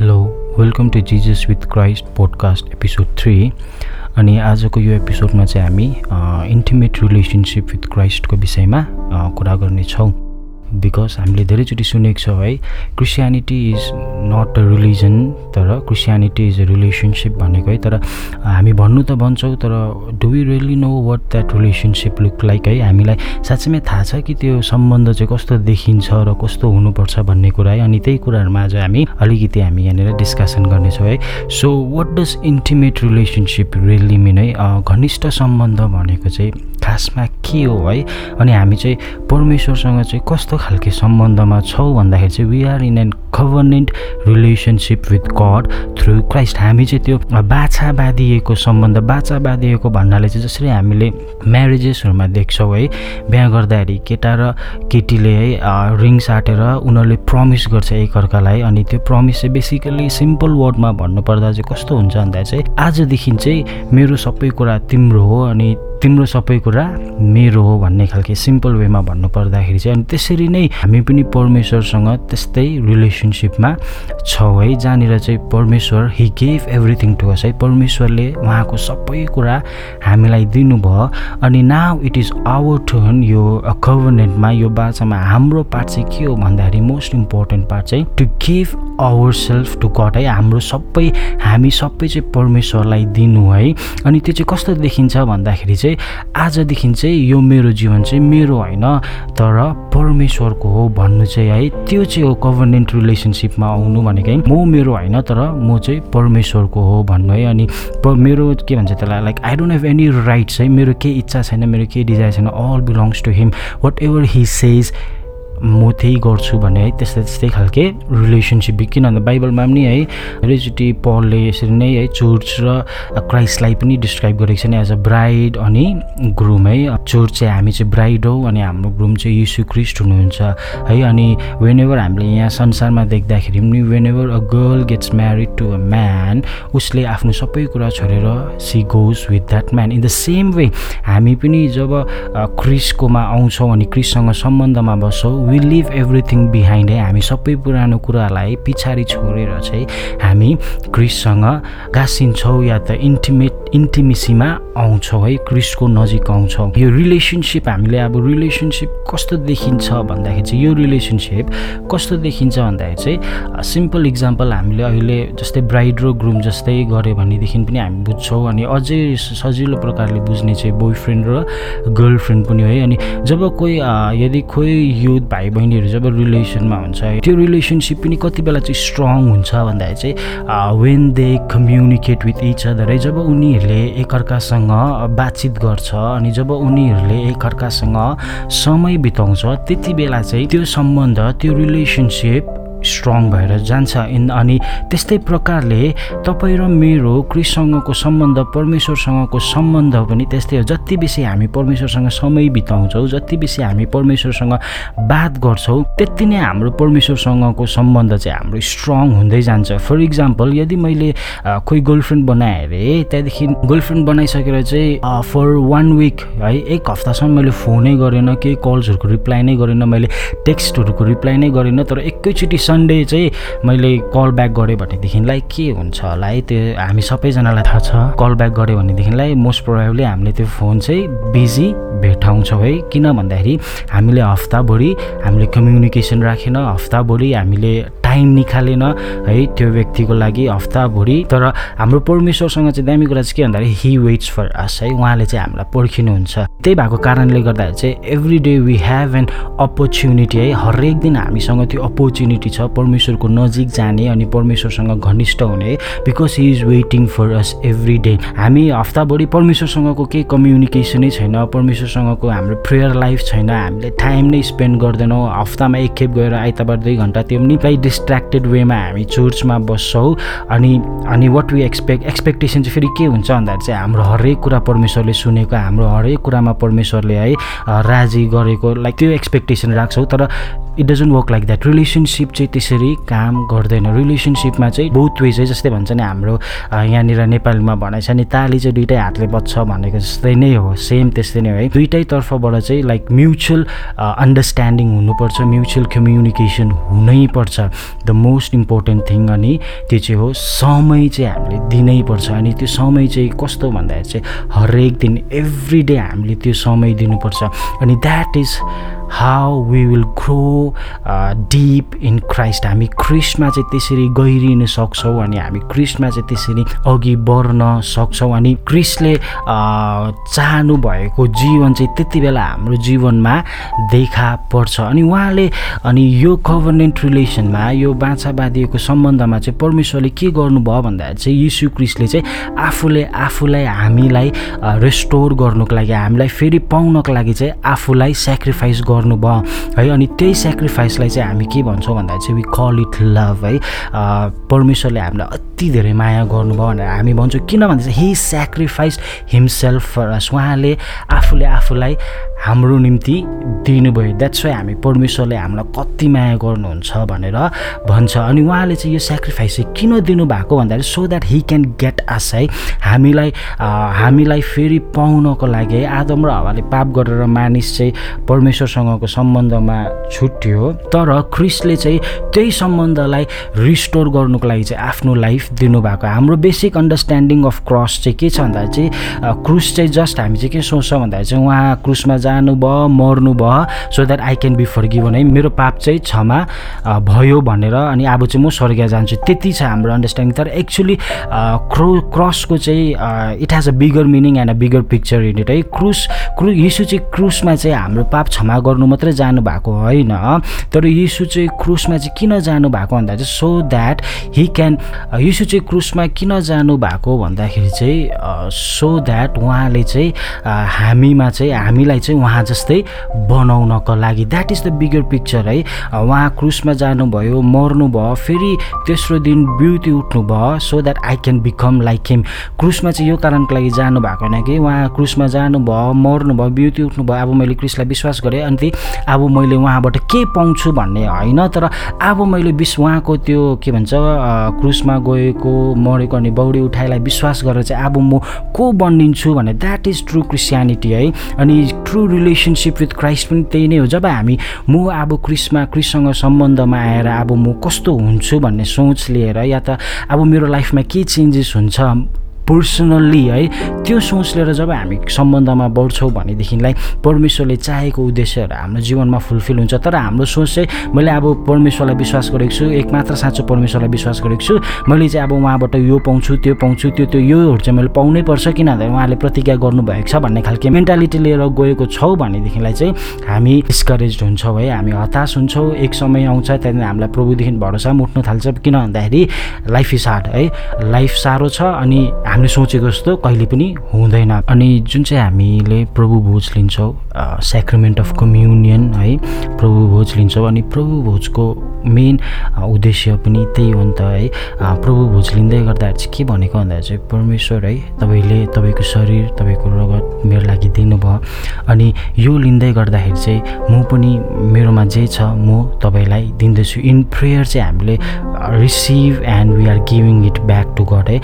Hello welcome to Jesus with Christ podcast episode three अनि आजको यो एपिसोडमा चाहिँ हामी इन्टिमेट रिलेसनसिप विथ क्राइस्टको विषयमा कुरा गर्नेछौँ। बिकज हामीले धेरैचोटि सुनेको छौँ है Christianity is not a religion तर क्रिस्चियनिटी इज अ रिलेसनसिप भनेको है तर हामी भन्नु त भन्छौँ तर do we really know what that relationship look like है? हामीलाई साँच्चैमै थाहा छ कि त्यो सम्बन्ध चाहिँ कस्तो देखिन्छ र कस्तो हुनुपर्छ भन्ने कुरा है अनि त्यही कुराहरूमा आज हामी अलिकति हामी यहाँनिर डिस्कसन गर्नेछौँ है। So what does intimate relationship really mean है? घनिष्ठ सम्बन्ध भनेको चाहिँ खासमा के हो है? अनि हामी चाहिँ परमेश्वरसँग चाहिँ कस्तो खालके सम्बन्धमा छौँ भन्दाखेरि चाहिँ we are in an covenant relationship with God through Christ हामी चाहिँ त्यो बाछा बाँधिएको सम्बन्ध बाछा बाँधिएको भन्नाले चाहिँ जसरी हामीले म्यारेजेसहरूमा देख्छौँ है बिहा गर्दाखेरि केटा र केटीले है अ, रिङ साटेर उनीहरूले प्रमिस गर्छ एकअर्कालाई। अनि त्यो प्रमिस चाहिँ बेसिकली सिम्पल वर्डमा भन्नुपर्दा चाहिँ कस्तो हुन्छ भन्दा चाहिँ आजदेखि चाहिँ मेरो सबै कुरा तिम्रो हो अनि तिम्रो सबै कुरा मेरो हो भन्ने खालके सिम्पल वेमा भन्नुपर्दाखेरि चाहिँ अनि त्यसरी नै हामी पनि परमेश्वरसँग त्यस्तै रिलेसनसिपमा छौँ है। जहाँनिर चाहिँ परमेश्वर he gave everything to us है। परमेश्वरले उहाँको सबै कुरा हामीलाई दिनुभयो अनि now it is our turn यो गभर्नेन्टमा यो बाचामा हाम्रो पार्ट चाहिँ के हो भन्दाखेरि मोस्ट इम्पोर्टेन्ट पार्ट चाहिँ to give our self to God है। हाम्रो सबै हामी सबै चाहिँ परमेश्वरलाई दिनु है। अनि त्यो चाहिँ कस्तो देखिन्छ भन्दाखेरि चाहिँ आजदेखि चाहिँ यो मेरो जीवन चाहिँ मेरो होइन। तर परमेश्वरको हो भन्नु चाहिँ है त्यो चाहिँ हो गभर्नेन्ट रिलेसनसिपमा आउनु भनेको म मेरो होइन तर म चाहिँ परमेश्वरको हो भन्नु है। अनि मेरो के भन्छ त्यसलाई like I don't have any rights है। मेरो केही इच्छा छैन मेरो केही डिजायर छैन all belongs to him whatever he says म त्यही गर्छु भने है त्यस्तै त्यस्तै खालके रिलेसनसिप किनभने बाइबलमा पनि है धेरैचोटि पलले यसरी नै है चर्च र क्राइस्टलाई पनि डिस्क्राइब गरेको छ नि एज अ ब्राइड अनि ग्रुम है। चर्च चाहिँ हामी चाहिँ ब्राइड हौ अनि हाम्रो ग्रुम चाहिँ यीशु क्रिस्ट हुनुहुन्छ है। अनि वेन एभर हामीले यहाँ संसारमा देख्दाखेरि पनि whenever a girl gets married to a man उसले आफ्नो सबै कुरा छोडेर she goes with that man in the same way हामी पनि जब क्रिसकोमा आउँछौँ अनि क्रिससँग सम्बन्धमा बस्छौँ वी लिभ एभ्रिथिङ बिहाइन्ड है हामी सबै पुरानो कुरालाई पछाडि छोडेर चाहिँ हामी क्रिससँग गाँसिन्छौँ या त इन्टिमेट इन्टिमेसीमा आउँछौँ है? क्रिसको नजिक आउँछौँ। यो रिलेसनसिप हामीले अब रिलेसनसिप कस्तो देखिन्छ भन्दाखेरि चाहिँ यो रिलेसनसिप कस्तो देखिन्छ भन्दाखेरि चाहिँ सिम्पल इक्जाम्पल हामीले अहिले जस्तै ब्राइड र ग्रुम जस्तै गऱ्यो भनेदेखि पनि हामी बुझ्छौँ अनि अझै सजिलो प्रकारले बुझ्ने चाहिँ बोयफ्रेन्ड र गर्लफ्रेन्ड पनि हो अनि जब कोही यदि कोही युथ भाइ बहिनीहरू जब रिलेसनमा हुन्छ है, त्यो रिलेसनसिप पनि कति बेला चाहिँ स्ट्रङ हुन्छ भन्दाखेरि चाहिँ when they communicate with each other है जब उनीहरूले एकअर्कासँग बातचित गर्छ अनि जब उनीहरूले एकअर्कासँग समय बिताउँछ त्यति बेला चाहिँ त्यो सम्बन्ध त्यो रिलेसनसिप स्ट्रङ भएर जान्छ। इन अनि त्यस्तै प्रकारले तपाईँ र मेरो क्रिससँगको सम्बन्ध परमेश्वरसँगको सम्बन्ध पनि त्यस्तै हो। जति बेसी हामी परमेश्वरसँग समय बिताउँछौँ जति बेसी हामी परमेश्वरसँग बात गर्छौँ त्यति नै हाम्रो परमेश्वरसँगको सम्बन्ध चाहिँ हाम्रो स्ट्रङ हुँदै जान्छ। फर इक्जाम्पल यदि मैले कोही गर्लफ्रेन्ड बनाएँ अरे त्यहाँदेखि गर्लफ्रेन्ड बनाइसकेर चाहिँ फर वान विक है एक हप्तासम्म मैले फोनै गरेन केही कल्सहरूको रिप्लाई नै गरेन मैले टेक्स्टहरूको रिप्लाई नै गरेन तर एकैचोटि सन्डे चाहिँ मैले कल ब्याक गरेँ भनेदेखिलाई के हुन्छ होला है? त्यो हामी सबैजनालाई थाहा छ। कल ब्याक गऱ्यो भनेदेखिलाई मोस्ट प्रोभाबली हामीले त्यो फोन चाहिँ बिजी भेटाउँछौँ है। किन भन्दाखेरि हामीले हप्ताभरि हामीले कम्युनिकेसन राखेन हप्ताभरि हामीले टाइम निकालेन है त्यो व्यक्तिको लागि हप्ताभरि। तर हाम्रो परमेश्वरसँग चाहिँ दामी कुरा चाहिँ के भन्दाखेरि हि वेट्स फर अस है। उहाँले चाहिँ हामीलाई पर्खिनुहुन्छ। त्यही भएको कारणले गर्दाखेरि चाहिँ every day we have an opportunity है। हरेक दिन हामीसँग त्यो अपर्च्युनिटी छ परमेश्वरको नजिक जाने अनि परमेश्वरसँग घनिष्ठ हुने because he is waiting for us every day हामी हप्ताभरि परमेश्वरसँगको केही कम्युनिकेसनै छैन परमेश्वरसँगको हाम्रो प्रेयर लाइफ छैन। हामीले टाइम नै स्पेन्ड गर्दैनौँ। हप्तामा एकखेप गएर आइतबार दुई घन्टा त्यो पनि कहीँ डिस्ट्र्याक्टेड वेमा हामी चर्चमा बस्छौँ। अनि अनि वाट वी एक्सपेक्ट एक्सपेक्टेसन चाहिँ फेरि के हुन्छ भन्दाखेरि चाहिँ हाम्रो हरेक कुरा परमेश्वरले सुनेको हाम्रो हरेक कुरामा परमेश्वरले है राजी गरेको लाइक त्यो एक्सपेक्टेसन राख्छौँ। तर it doesn't work like that relationship चाहिँ त्यसरी काम गर्दैन। रिलेसनसिपमा चाहिँ बहुत वे चाहिँ जस्तै भन्छ नि हाम्रो यहाँनिर नेपालीमा भनाइ छ नि ताली चाहिँ दुइटै हातले बज्छ भनेको जस्तै नै हो। सेम त्यस्तै नै हो है। दुइटै तर्फबाट चाहिँ लाइक म्युचुअल अन्डरस्ट्यान्डिङ हुनुपर्छ। म्युचुअल कम्युनिकेसन हुनैपर्छ द मोस्ट इम्पोर्टेन्ट थिङ अनि त्यो चाहिँ हो समय चाहिँ हामीले दिनैपर्छ अनि त्यो समय चाहिँ कस्तो भन्दाखेरि चाहिँ हरेक दिन एभ्री डे हामीले त्यो समय दिनुपर्छ। अनि that is how we will grow deep in Christ हामी क्रिस्टमा चाहिँ त्यसरी गहिरिन सक्छौँ अनि हामी क्रिस्टमा चाहिँ त्यसरी अघि बढ्न सक्छौँ अनि क्रिस्टले चाहनु भएको जीवन चाहिँ त्यति बेला हाम्रो जीवनमा देखा पर्छ। अनि उहाँले अनि यो गभर्नेन्ट रिलेसनमा यो बाछा बाँधिएको सम्बन्धमा चाहिँ परमेश्वरले के गर्नुभयो भन्दाखेरि चाहिँ यीशु क्रिस्टले चाहिँ आफूले आफूलाई हामीलाई रेस्टोर गर्नुको लागि हामीलाई फेरि पाउनको लागि चाहिँ आफूलाई सेक्रिफाइस गर्नुभयो। है अनि त्यही सेक्रिफाइसलाई चाहिँ हामी के भन्छौँ भन्दा चाहिँ वी कल इट लभ है। परमेश्वरले हामीलाई अति धेरै माया गर्नुभयो भनेर हामी भन्छौँ। किन भन्दा चाहिँ हि सेक्रिफाइस हिमसेल्फ उहाँले आफूले आफूलाई हाम्रो निम्ति दिनुभयो द्याट्स वाइ हामी परमेश्वरले हामीलाई कति माया गर्नुहुन्छ भनेर भन्छ। अनि उहाँले चाहिँ यो सेक्रिफाइस चाहिँ किन दिनुभएको भन्दाखेरि so that he can get us है। हामीलाई हामीलाई फेरि पाउनको लागि है आदम र हावाले पाप गरेर मानिस चाहिँ परमेश्वरसँगको सम्बन्धमा छुट्यो। तर क्रिसले चाहिँ त्यही सम्बन्धलाई रिस्टोर गर्नुको लागि चाहिँ आफ्नो लाइफ दिनुभएको। हाम्रो बेसिक अन्डरस्ट्यान्डिङ अफ क्रस चाहिँ के छ भन्दा चाहिँ क्रुस चाहिँ जस्ट हामी चाहिँ के सोच्छौँ भन्दाखेरि चाहिँ उहाँ क्रुसमा जानुभयो मर्नुभयो so that I can be forgiven है। मेरो पाप चाहिँ क्षमा भयो भनेर अनि अब चाहिँ म स्वर्गीय जान्छु। त्यति छ हाम्रो अन्डरस्ट्यान्डिङ तर एक्चुली क्रो क्रसको चाहिँ it has a bigger meaning and a bigger picture in it है। क्रुस क्रु यीशु चाहिँ क्रुसमा चाहिँ हाम्रो पाप क्षमा गर्नु मात्रै जानु भएको होइन। तर यीशु चाहिँ क्रुसमा चाहिँ किन जानु भएको भन्दा चाहिँ सो द्याट हि क्यान यीशु चाहिँ क्रुसमा किन जानु भएको भन्दाखेरि चाहिँ सो द्याट उहाँले चाहिँ हामीमा चाहिँ हामीलाई चाहिँ उहाँ जस्तै बनाउनको लागि। That is the bigger picture है। उहाँ क्रुसमा जानुभयो मर्नुभयो फेरि तेस्रो दिन ब्युटी उठ्नुभयो so that I can become like him क्रुसमा चाहिँ यो कारणको लागि जानु भएको होइन कि उहाँ क्रुसमा जानुभयो मर्नुभयो ब्युटी उठ्नुभयो अब मैले क्रिसलाई विश्वास गरेँ अनि अब मैले उहाँबाट के पाउँछु भन्ने होइन तर अब मैले विश्व उहाँको त्यो के भन्छ क्रुसमा गएको मरेको अनि बौडी उठाइलाई विश्वास गरेर चाहिँ अब म को बनिन्छु भने द्याट इज ट्रु क्रिस्टियानिटी है। अनि ट्रु रिलेसनसिप विथ क्राइस्ट पनि त्यही नै हो। जब हामी म अब क्रिसमा क्रिससँग सम्बन्धमा आएर अब म कस्तो हुन्छु भन्ने सोच लिएर या त अब मेरो लाइफमा के चेन्जेस हुन्छ पर्सनल्ली है त्यो सोच लिएर जब हामी सम्बन्धमा बढ्छौँ भनेदेखिलाई परमेश्वरले चाहेको उद्देश्यहरू हाम्रो जीवनमा फुलफिल हुन्छ। तर हाम्रो सोच चाहिँ मैले अब परमेश्वरलाई विश्वास गरेको छु एक मात्र साँचो परमेश्वरलाई विश्वास गरेको छु। मैले चाहिँ अब उहाँबाट यो पाउँछु त्यो पाउँछु त्यो त्यो योहरू चाहिँ मैले पाउनै पर्छ किन भन्दा उहाँले प्रतिज्ञा गर्नुभएको छ भन्ने खालको मेन्टालिटी लिएर गएको छौँ भनेदेखिलाई चाहिँ हामी डिस्करेज हुन्छौँ है। हामी हताश हुन्छौँ एक समय आउँछ त्यहाँदेखि हामीलाई प्रभुदेखि भरोसा उठ्नु थाल्छ। किन भन्दाखेरि लाइफ इज हार्ड है। लाइफ साह्रो छ अनि हामीले सोचेको जस्तो कहिले पनि हुँदैन। अनि जुन चाहिँ हामीले प्रभु भोज लिन्छौँ सेक्रिमेन्ट अफ कम्युनियन है प्रभु भोज लिन्छौँ अनि प्रभु भोजको मेन उद्देश्य पनि त्यही हो नि त है। प्रभु भोज लिँदै गर्दाखेरि चाहिँ के भनेको भन्दा चाहिँ परमेश्वर है तपाईँले तपाईँको शरीर तपाईँको रगत मेरो लागि दिनुभयो। अनि यो लिँदै गर्दाखेरि चाहिँ म पनि मेरोमा जे छ म तपाईँलाई दिँदैछु। इन प्रेयर चाहिँ हामीले receive and we are giving it back to God है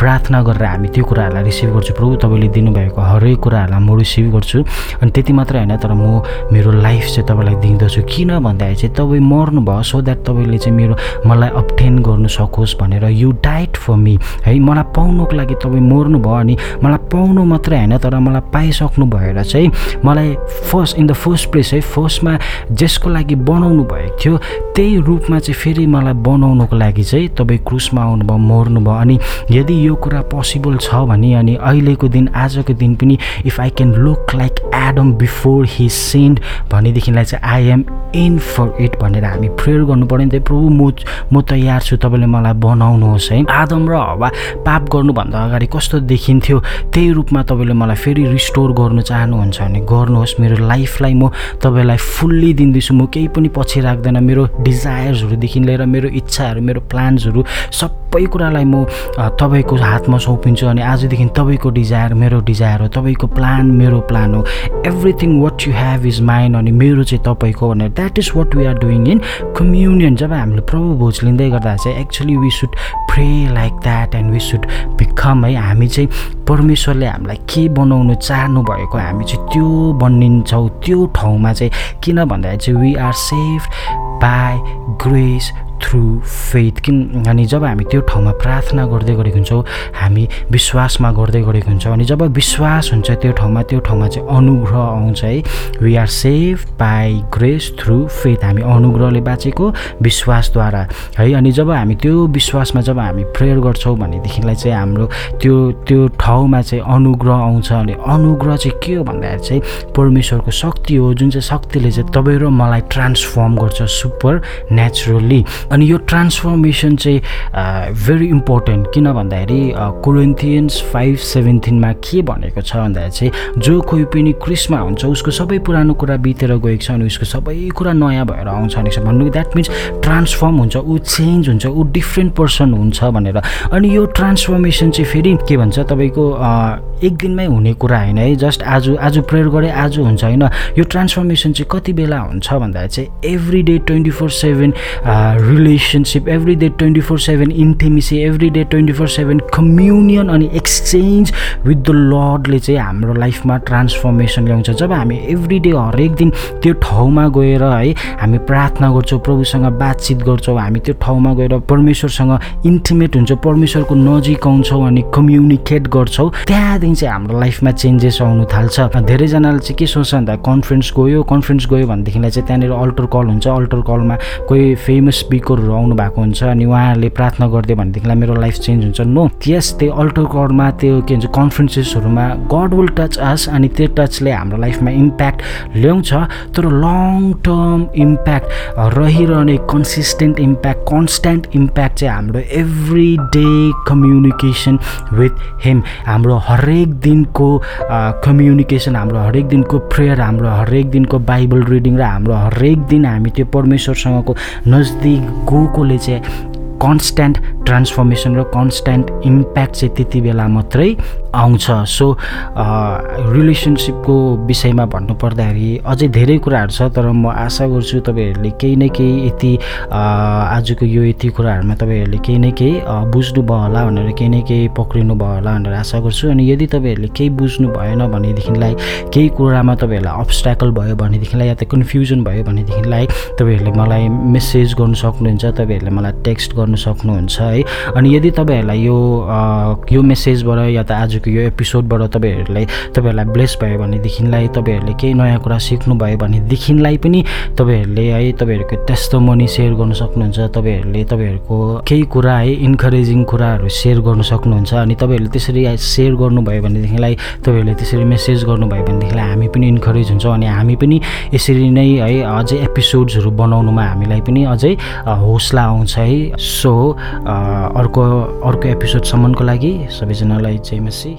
प्रार्थना गरेर हामी त्यो कुराहरूलाई रिसिभ गर्छु। प्रभु तपाईँले दिनुभएको हरेक कुराहरूलाई म रिसिभ गर्छु। अनि त्यति मात्रै होइन तर म मेरो लाइफ चाहिँ तपाईँलाई दिँदछु। किन भन्दाखेरि चाहिँ तपाईँ मर्नुभयो सो द्याट तपाईँले चाहिँ मेरो मलाई अप्टेन गर्नु सकोस् भनेर यु डाइट फर मी है मलाई पाउनुको लागि तपाईँ मर्नुभयो अनि मलाई पाउनु मात्रै होइन तर मलाई पाइसक्नु भएर चाहिँ मलाई first in the first place है फर्स्टमा जसको लागि बनाउनु भएको थियो त्यही रूपमा चाहिँ फेरि मलाई बनाउनुको लागि चाहिँ तपाईँ क्रुसमा आउनुभयो मर्नुभयो अनि यदि यो कुरा पोसिबल छ भने अनि अहिलेको दिन आजको दिन पनि if I can look like Adam before he send भनेदेखिलाई चाहिँ I am in for it भनेर हामी प्रेयर गर्नु पऱ्यो नि त। प्रभु म म तयार छु तपाईँले मलाई बनाउनुहोस् है। आदम र हवा पाप गर्नुभन्दा अगाडि कस्तो देखिन्थ्यो त्यही रूपमा तपाईँले मलाई फेरि रिस्टोर गर्नु चाहनुहुन्छ भने गर्नुहोस्। मेरो लाइफलाई म तपाईँलाई फुल्ली दिँदैछु। म केही पनि पछि राख्दैन। मेरो डिजायर्सहरूदेखि लिएर मेरो इच्छा इच्छाहरू मेरो प्लान्सहरू सबै कुरालाई म तपाईँको हातमा सौँपिन्छु अनि आजदेखि तपाईँको डिजायर मेरो डिजायर हो तपाईँको प्लान मेरो प्लान हो। Everything what you have is mine अनि मेरो चाहिँ तपाईँको भनेर। That is what we are doing in communion जब हामीले प्रभु भोज लिँदै गर्दा चाहिँ actually we should pray like that and we should become है हामी चाहिँ परमेश्वरले हामीलाई के बनाउनु चाहनु भएको हामी चाहिँ त्यो बनिन्छौँ त्यो ठाउँमा चाहिँ। किन भन्दाखेरि चाहिँ we are saved by grace through faith किन अनि जब हामी त्यो ठाउँमा प्रार्थना गर्दै गरेको हुन्छौँ हामी विश्वासमा गर्दै गरेको हुन्छौँ अनि जब विश्वास हुन्छ त्यो ठाउँमा त्यो ठाउँमा चाहिँ अनुग्रह आउँछ है। We are saved by grace through faith हामी अनुग्रहले बाँचेको विश्वासद्वारा है। अनि जब हामी त्यो विश्वासमा जब हामी प्रेयर गर्छौँ भनेदेखिलाई चाहिँ हाम्रो त्यो त्यो ठाउँमा चाहिँ अनुग्रह आउँछ। अनि अनुग्रह चाहिँ के हो भन्दाखेरि चाहिँ परमेश्वरको शक्ति हो। जुन चाहिँ शक्तिले चाहिँ तपाईँ र मलाई ट्रान्सफर्म गर्छ सुपर नेचुरली। अनि यो ट्रान्सफर्मेसन चाहिँ भेरी इम्पोर्टेन्ट किन भन्दाखेरि कोरिन्थियन्स फाइभ सेभेन्टिनमा के भनेको छ भन्दाखेरि चाहिँ जो कोही पनि क्रिसमा हुन्छ उसको सबै पुरानो कुरा बितेर गएको छ अनि उसको सबै कुरा नयाँ भएर आउँछ भनेको छ। भन्नु द्याट मिन्स ट्रान्सफर्म हुन्छ ऊ चेन्ज हुन्छ ऊ डिफ्रेन्ट पर्सन हुन्छ भनेर। अनि यो ट्रान्सफर्मेसन चाहिँ फेरि के भन्छ तपाईँको एक दिनमै हुने कुरा होइन है। जस्ट आज आज प्रेयर गरेँ आज हुन्छ होइन। यो ट्रान्सफर्मेसन चाहिँ कति बेला हुन्छ भन्दाखेरि चाहिँ every day twenty four seven relationship every day twenty four seven intimacy every day twenty four seven communion अनि एक्सचेन्ज विथ द लर्डले चाहिँ हाम्रो लाइफमा ट्रान्सफर्मेसन ल्याउँछ। जब हामी एभ्री डे हरेक दिन त्यो ठाउँमा गएर है हामी प्रार्थना गर्छौँ प्रभुसँग बातचित गर्छौँ हामी त्यो ठाउँमा गएर परमेश्वरसँग इन्टिमेट हुन्छौँ परमेश्वरको नजिक आउँछौँ अनि कम्युनिकेट गर्छौँ त्यहाँदेखि चाहिँ हाम्रो लाइफमा चेन्जेस आउनु थाल्छ। धेरैजनाले चाहिँ के सोच्छ भन्दा कन्फरेन्स गयो कन्फरेन्स गयो भनेदेखिलाई चाहिँ त्यहाँनिर अल्टर कल हुन्छ। अल्टर कलमा कोही फेमस स्पिकरहरू आउनु भएको हुन्छ अनि उहाँहरूले प्रार्थना गरिदियो भनेदेखिलाई मेरो लाइफ चेन्ज हुन्छ। नो यस त्यो अल्टर कलमा त्यो के भन्छ कन्फरेन्सेसहरूमा गड विल टच अस अनि त्यो टचले हाम्रो लाइफमा इम्प्याक्ट ल्याउँछ। तर लङ टर्म इम्प्याक्ट रहिरहने कन्सिस्टेन्ट इम्प्याक्ट कन्सट्यान्ट इम्प्याक्ट चाहिँ हाम्रो every day communication with him हाम्रो हरेक दिनको कम्युनिकेसन हाम्रो हरेक दिनको प्रेयर हाम्रो हरेक दिनको बाइबल रिडिङ र हाम्रो हरेक दिन हामी त्यो परमेश्वरसँगको नजदिक गएकोले चाहिँ कन्सट्यान्ट ट्रान्सफर्मेसन र कन्सट्यान्ट इम्प्याक्ट चाहिँ त्यति बेला मात्रै आउँछ। सो रिलेसनसिपको विषयमा भन्नुपर्दाखेरि अझै धेरै कुराहरू छ तर म आशा गर्छु तपाईँहरूले केही न केही यति आजको यो यति कुराहरूमा तपाईँहरूले केही न केही बुझ्नुभयो होला भनेर केही न केही पक्रिनु भयो होला भनेर आशा गर्छु। अनि यदि तपाईँहरूले केही बुझ्नु भएन भनेदेखिलाई केही कुरामा तपाईँहरूलाई अब्सट्याकल भयो भनेदेखिलाई या त कन्फ्युजन भयो भनेदेखिलाई तपाईँहरूले मलाई मेसेज गर्नु सक्नुहुन्छ तपाईँहरूले मलाई टेक्स्ट गर्नु सक्नुहुन्छ है। अनि यदि तपाईँहरूलाई यो यो मेसेजबाट या त आजको यो एपिसोडबाट तपाईँहरूलाई तपाईँहरूलाई ब्लेस भयो भनेदेखिलाई तपाईँहरूले केही नयाँ कुरा सिक्नुभयो भनेदेखिलाई पनि तपाईँहरूले है तपाईँहरूको त्यस्तो मनी सेयर गर्नु सक्नुहुन्छ तपाईँहरूले तपाईँहरूको केही कुरा है इन्करेजिङ कुराहरू सेयर गर्नु सक्नुहुन्छ। अनि तपाईँहरूले त्यसरी सेयर गर्नुभयो भनेदेखिलाई तपाईँहरूले त्यसरी मेसेज गर्नुभयो भनेदेखिलाई हामी पनि इन्करेज हुन्छौँ। अनि हामी पनि यसरी नै है अझै एपिसोड्सहरू बनाउनुमा हामीलाई पनि अझै हौसला आउँछ है। सो अर्को अर्को एपिसोडसम्मको लागि सबैजनालाई जय मसी